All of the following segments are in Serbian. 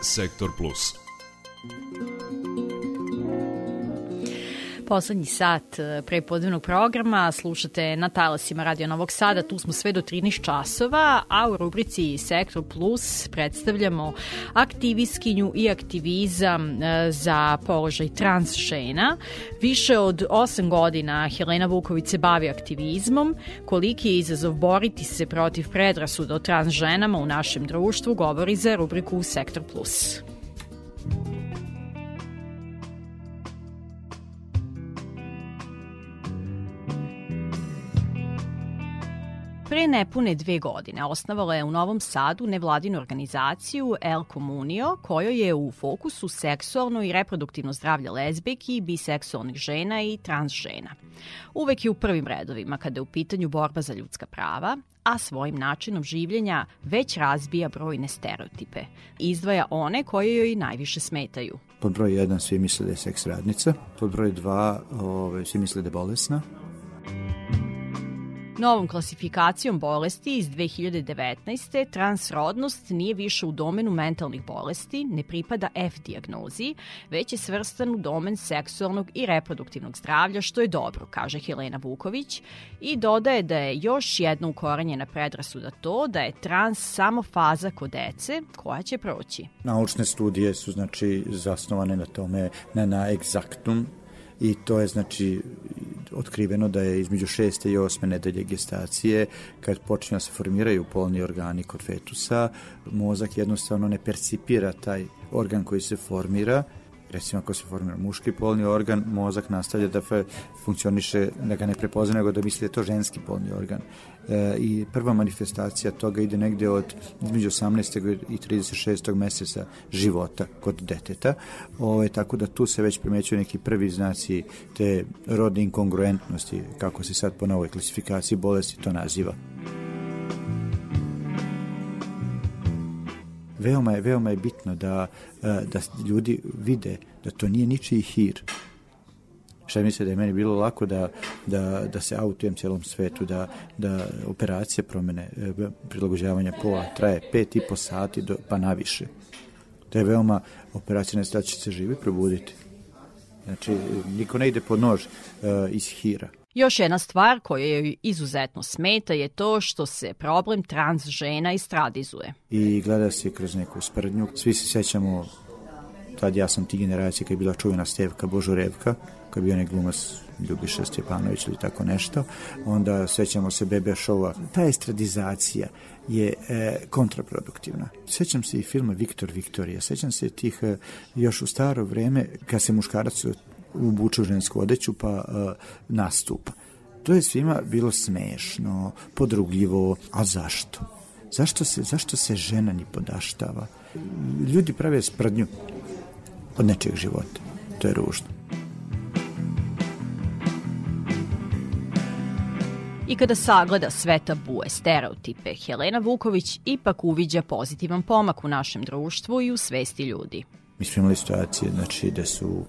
Sektor Plus. Poslednji sat e, prepodnevnog programa slušate na talasima Radio Novog Sada, tu smo sve do 13 časova, a u rubrici Sektor Plus predstavljamo aktivistkinju i aktivizam e, za položaj trans žena. Više od 8 godina Helena Vuković se bavi aktivizmom. Koliki je izazov boriti se protiv predrasuda o trans ženama u našem društvu, govori za rubriku Sektor Plus. Pre nepune dve godine osnovala je u Novom Sadu nevladinu organizaciju El Comunio, kojoj je u fokusu seksualno i reproduktivno zdravlje lezbijki, biseksualnih žena i trans žena. Uvek je u prvim redovima kada je u pitanju borba za ljudska prava, a svojim načinom življenja već razbija brojne stereotipe. Izdvaja one koje joj najviše smetaju. Pod broj 1 svi misle da je seks radnica, pod broj 2 ove, svi misle da je bolesna, Novom klasifikacijom bolesti iz 2019. transrodnost nije više u domenu mentalnih bolesti, ne pripada F diagnozi, već je svrstan u domen seksualnog i reproduktivnog zdravlja, što je dobro, kaže Helena Vuković, i dodaje da je još jedna ukoranjena predrasuda to da je trans samo faza kod dece koja će proći. Naučne studije su znači zasnovane na tome, ne na egzaktnom i to je znači otkriveno da je između šeste i osme nedelje gestacije, kad počinju da se formiraju polni organi kod fetusa, mozak jednostavno ne percipira taj organ koji se formira recimo ako se formira muški polni organ, mozak nastavlja da funkcioniše, da ga ne prepozna, nego da misli da je to ženski polni organ. E, I prva manifestacija toga ide negde od između 18. i 36. meseca života kod deteta, Ove, tako da tu se već primećuju neki prvi znaci te rodne inkongruentnosti, kako se sad po novoj klasifikaciji bolesti to naziva. Veoma je, veoma je bitno da, e, da ljudi vide da to nije ničiji hir. Šta misle da je meni bilo lako da, da, da se autujem cijelom svetu, da, da operacija promene e, prilagođavanja pola traje pet i po sati do, pa naviše. To je veoma operacija da se živi probuditi. Znači, niko ne ide pod nož uh, iz hira. Još jedna stvar koja joj izuzetno smeta je to što se problem trans žena istradizuje. I gleda se kroz neku sprdnju. Svi se sećamo, tad ja sam ti generacije kad je bila čuvena Stevka Božurevka, koji je bio onaj glumac Ljubiša Stjepanović ili tako nešto, onda sećamo se Bebe šova. Ta estradizacija je e, kontraproduktivna. Sećam se i filma Viktor Viktorija, sećam se tih e, još u staro vreme kad se muškarac ubuče u žensku odeću pa uh, nastupa. To je svima bilo smešno, podrugljivo, a zašto? Zašto se, zašto se žena ni podaštava? Ljudi prave sprdnju od nečeg života. To je ružno. I kada sagleda sve tabue, stereotipe, Helena Vuković ipak uviđa pozitivan pomak u našem društvu i u svesti ljudi. Mi smo imali situacije, znači, da su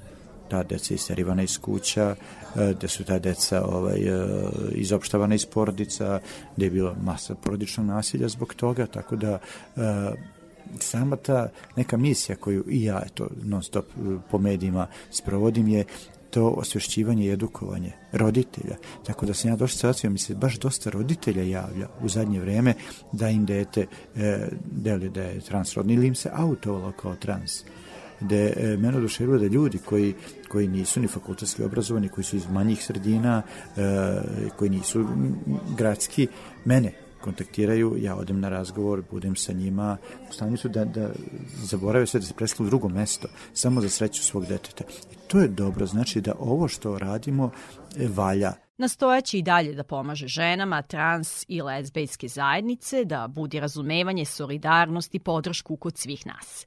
ta deca isterivana iz kuća, e, gde su ta deca ovaj, e, izopštavana iz porodica, gde je bilo masa porodičnog nasilja zbog toga, tako da e, sama ta neka misija koju i ja eto, non stop po medijima sprovodim je to osvešćivanje i edukovanje roditelja. Tako da sam ja došla situacijom, mi se baš dosta roditelja javlja u zadnje vreme da im dete e, deli da je transrodni ili im se autovalo kao trans gde e, mene oduševilo da ljudi koji, koji nisu ni fakultetski obrazovani, koji su iz manjih sredina, e, koji nisu gradski, mene kontaktiraju, ja odem na razgovor, budem sa njima, u stanju su da, da zaborave sve, da se preslu u drugo mesto, samo za sreću svog deteta. I to je dobro, znači da ovo što radimo e, valja. Nastojaći i dalje da pomaže ženama, trans i lezbejske zajednice, da budi razumevanje, solidarnost i podršku kod svih nas.